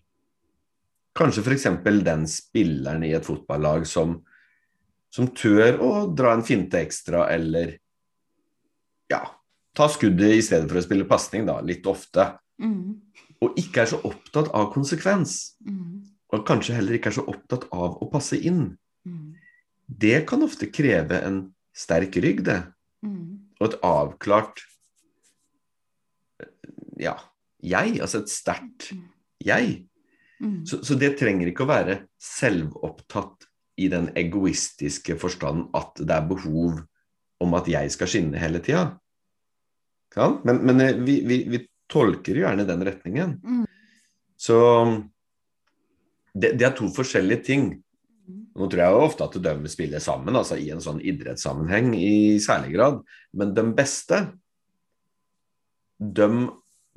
Kanskje f.eks. den spilleren i et fotballag som, som tør å dra en finte ekstra, eller ja, ta skuddet i stedet for å spille pasning, da, litt ofte. Mm. Og ikke er så opptatt av konsekvens. Mm. Og kanskje heller ikke er så opptatt av å passe inn. Mm. Det kan ofte kreve en sterk rygg, det. Mm. Og et avklart ja, jeg, altså et sterkt jeg. Mm. Så, så, det trenger ikke å være selvopptatt i den egoistiske forstand at det er behov om at jeg skal skinne hele tida. Men, men eh, vi, vi, vi, tolker jo gjerne den retningen. Mm. Så det, det, er to forskjellige ting. Nå tror jeg jo ofte at de spiller sammen, altså i en sånn idrettssammenheng i særlig grad. Men de beste, de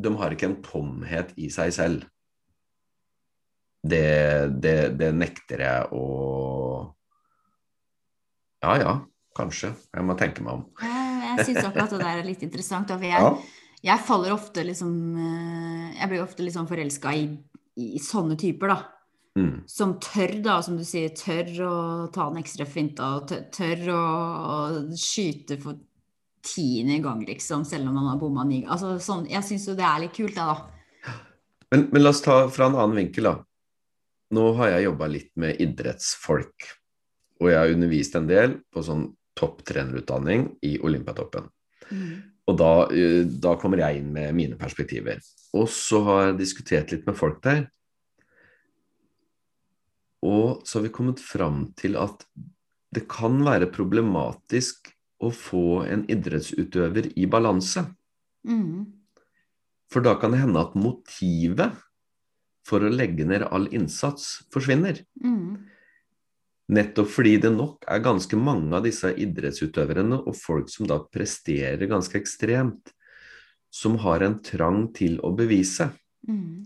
de har ikke en tomhet i seg selv. Det, det, det nekter jeg å Ja ja, kanskje. Jeg må tenke meg om. Jeg syns akkurat det der er litt interessant. For jeg, ja. jeg faller ofte liksom eh, Jeg blir ofte liksom forelska i, i, sånne typer, da. Mm. Som tør, da, som du sier, tør å ta en ekstra finta, og tør, tør å, å skyte for tiende gang, liksom, selv om man har bomma ni altså, sånn, Jeg syns jo det er litt kult, det, da. Men, men, la oss ta fra en annen vinkel, da. Nå har jeg jobba litt med idrettsfolk. Og jeg har undervist en del på sånn topptrenerutdanning i Olympiatoppen. Mm. Og da, eh, da, kommer jeg inn med mine perspektiver. Og så har jeg diskutert litt med folk der. Og så har vi kommet fram til at det kan være problematisk å få en idrettsutøver i balanse. Mm. For da kan det hende at motivet for å legge ned all innsats forsvinner. Mm. Nettopp fordi det nok er ganske mange av disse idrettsutøverne og folk som da presterer ganske ekstremt, som har en trang til å bevise. Mm.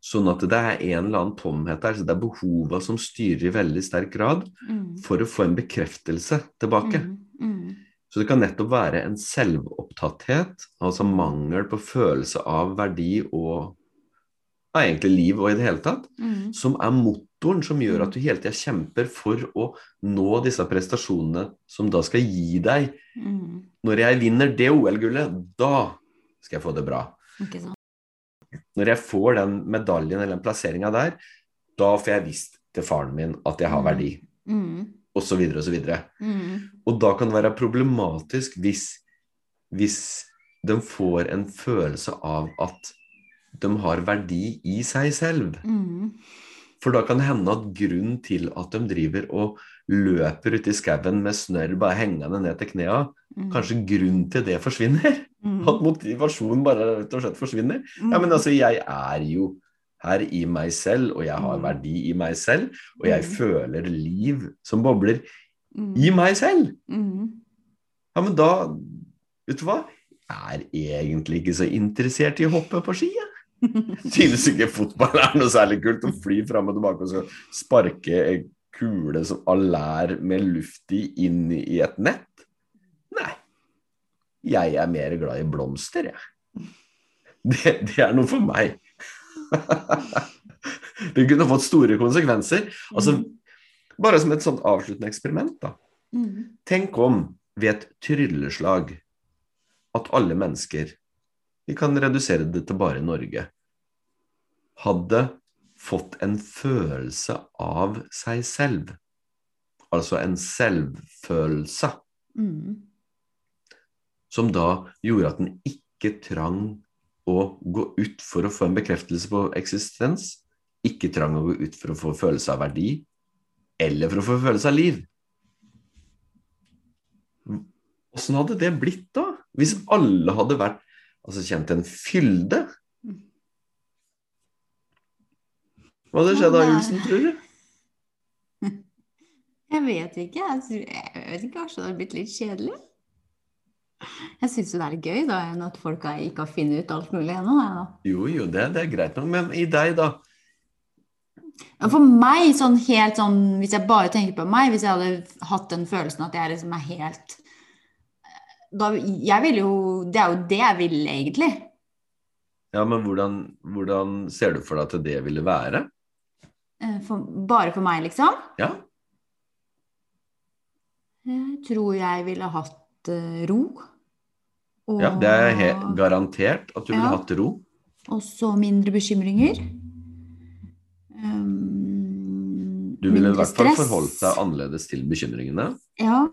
Sånn at det er en eller annen tomhet der. Så det er behova som styrer i veldig sterk grad mm. for å få en bekreftelse tilbake. Mm. mm. Så det kan nettopp være en selvopptatthet, altså mangel på følelse av verdi og av egentlig liv og i det hele tatt, mm. som er motoren som gjør at du hele tida kjemper for å nå disse prestasjonene som da skal gi deg mm. Når jeg vinner det OL-gullet, da skal jeg få det bra. Når jeg får den medaljen eller den plasseringa der, da får jeg visst til faren min at jeg har verdi. mm. Og så videre og så videre. Mm. Og da kan det være problematisk hvis, hvis de får en følelse av at de har verdi i seg selv. Mm. For da kan det hende at grunnen til at de driver og løper uti i skauen med snørr bare hengende ned til knea, mm. kanskje grunnen til det forsvinner? Mm. At motivasjonen bare rett og slett forsvinner? Ja, men altså, jeg er jo her i meg selv, og jeg har Mm. verdi i meg selv, og jeg Mm. føler liv som bobler Mm. i meg selv. Mm. Ja, men da Vet du hva? Jeg er egentlig ikke så interessert i å hoppe på ski. jeg. Synes ikke fotball er noe særlig kult å fly fram og tilbake og så sparke kule som alle er med luft i inn i et nett. Nei. Jeg er mer glad i blomster, jeg. Det, det er noe for meg. det kunne fått store konsekvenser. Altså, bare som et sånt avsluttende eksperiment, da. Mm. Tenk om ved et trylleslag at alle mennesker, vi kan redusere det til bare Norge, hadde fått en følelse av seg selv. Altså en selvfølelse, Mm. som da gjorde at den ikke trang å gå ut for å få en bekreftelse på eksistens, ikke trang å gå ut for å få følelse av verdi, eller for å få følelse av liv. Åssen hadde det blitt da? Hvis alle hadde vært altså kjent en fylde? Hva hadde skjedd da, Ja, Julsen, tror du? Jeg vet ikke. Jeg, tror- jeg vet ikke, Kanskje det har blitt litt kjedelig? Jeg syns jo det er gøy, da, enn at folk ikke har funnet ut alt mulig ennå. Jo, jo, det, det er greit nok, men i deg, da? Ja, For meg, sånn helt sånn, hvis jeg bare tenker på meg, hvis jeg hadde hatt den følelsen at jeg liksom er helt da, jeg vil jo, Det er jo det jeg vil, egentlig. Ja, men hvordan, hvordan ser du for deg at det ville være? Eh, For, bare for meg, liksom. Ja, Jeg tror jeg ville hatt eh, ro. Og, ja det er helt garantert at du ville hatt ro. og så mindre bekymringer. Um, Du ville i hvert fall forholdt deg annerledes til bekymringene. Ja,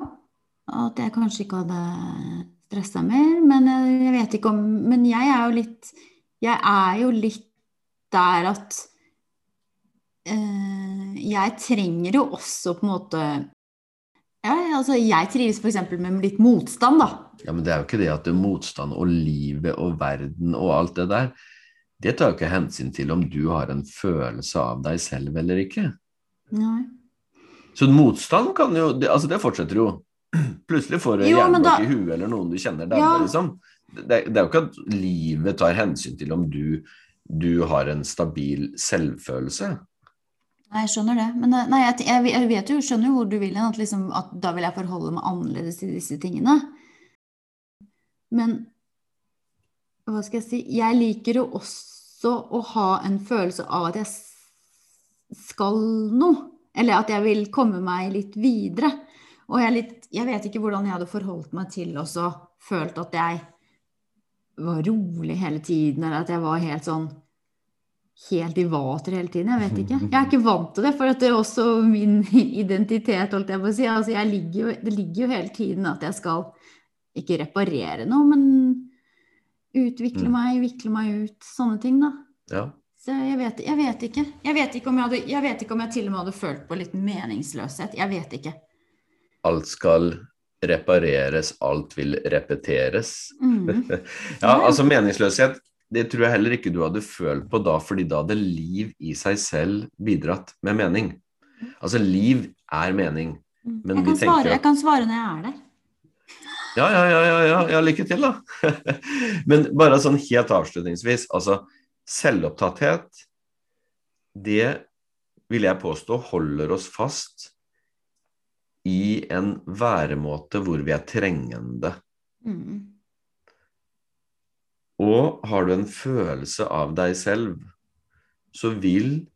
at jeg kanskje ikke hadde stressa mer. Men jeg, jeg vet ikke om Men jeg er jo litt Jeg er jo litt der at eh, Jeg trenger jo også på en måte ja, altså Jeg trives f.eks. med litt motstand, da. Ja, men det er jo ikke det at det er motstand og livet og verden og alt det der. Det tar jo ikke hensyn til om du har en følelse av deg selv eller ikke. Nei. Så motstand kan jo det, Altså, det fortsetter jo. Plutselig får du men da- i huet eller noen du kjenner der, Ja. liksom. Det, det er jo ikke at livet tar hensyn til om du, du har en stabil selvfølelse. Nei, jeg skjønner det. Men eh, nei, jeg, jeg, vet jo, skjønner jo hvor du vil hen. At, liksom, at da vil jeg forholde meg annerledes til disse tingene. Men hva skal jeg si Jeg liker jo også å ha en følelse av at jeg skal noe. Eller at jeg vil komme meg litt videre. Og jeg, litt, jeg vet ikke hvordan jeg hadde forholdt meg til også følt at jeg var rolig hele tiden, eller at jeg var helt sånn helt i vater hele tiden. Jeg vet ikke. Jeg er ikke vant til det, for det er også min identitet, holdt jeg på å si. Altså, ligger jo, det ligger jo hele tiden at jeg skal ikke reparere noe, men utvikle Mm. meg, vikle meg ut, sånne ting, da. Ja. Så jeg vet, jeg vet ikke. Jeg vet ikke, om jeg, hadde, jeg vet ikke om jeg til og med hadde følt på litt meningsløshet. Jeg vet ikke. Alt skal repareres, alt vil repeteres. Mm. Ja, altså meningsløshet, det tror jeg heller ikke du hadde følt på da, fordi da hadde liv i seg selv bidratt med mening. Altså liv er mening. Men jeg, vi kan svare, at- jeg kan svare når jeg er der. Ja, ja, ja, ja, ja, ja lykke til, da. Men bare sånn helt avslutningsvis, altså selvopptatthet, det vil jeg påstå holder oss fast i en væremåte hvor vi er trengende. Mm. Og har du en følelse av deg selv, så vil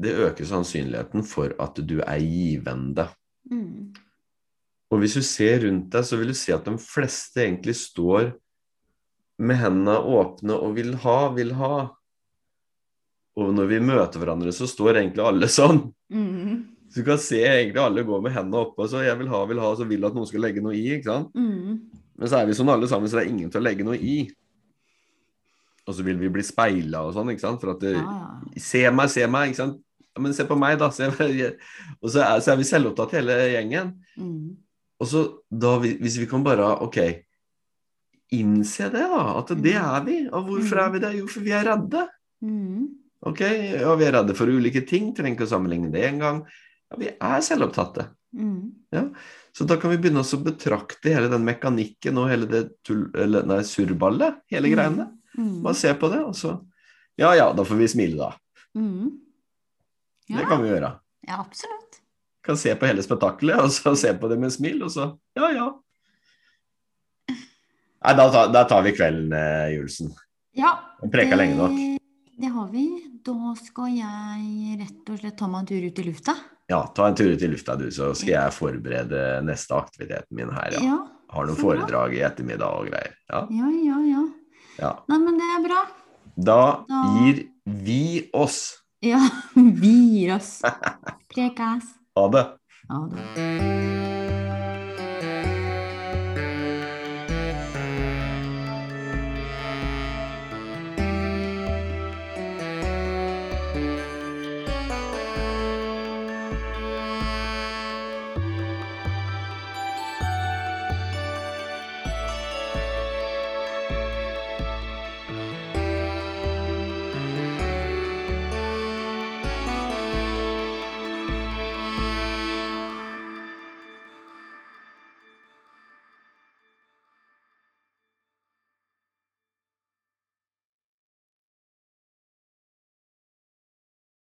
det øke sannsynligheten for at du er givende. Mm. Og hvis du ser rundt deg, så vil du se at de fleste egentlig står med hendene åpne og vil ha, vil ha. Og når vi møter hverandre, så står egentlig alle sånn. Mm. Så du kan se egentlig alle gå med hendene oppe, og så jeg vil ha, vil ha, så vil at noen skal legge noe i. ikke sant? Mm. Men så er vi sånn alle sammen, så det er ingen til å legge noe i. Og så vil vi bli speila og sånn, ikke sant. For at det, Ja, ja. Se meg, se meg, ikke sant. Ja, men se på meg, da. Og så er, så er vi selvopptatt hele gjengen. Mm. Og så da, hvis vi kan bare, ok, innse det da, at det Mm. er vi. Og hvorfor er vi det? Jo, for vi er redde. Mm. Ok, ja, vi er redde for ulike ting, trenger ikke å sammenligne det engang. Ja, vi er selvopptatte. Mm. Så da kan vi begynne å betrakte hele den mekanikken og hele det tull, eller, nei, surballet, hele Mm. greiene. Mm. Bare se på det, og så Ja ja, da får vi smile, da. Mm. Ja. Det kan vi gjøre. ja, absolutt. Kan se på hele spetakkelet, og så se på det med smil, og så ja ja. Nei, da, tar- da tar vi kvelden, eh, Julesen. Ja. Vi preka lenge nok. Det har vi. Da skal jeg rett og slett ta meg en tur ut i lufta. Ja, ta en tur ut i lufta, du, så skal jeg forberede neste aktiviteten min her. Ja. Ja. Har noen foredrag i ettermiddag og greier. Ja, Ja, ja, ja. Ja. Nei, men det er bra. Da Da- gir vi oss. Ja, vi gir oss. Prekas. Ha det. Ha det.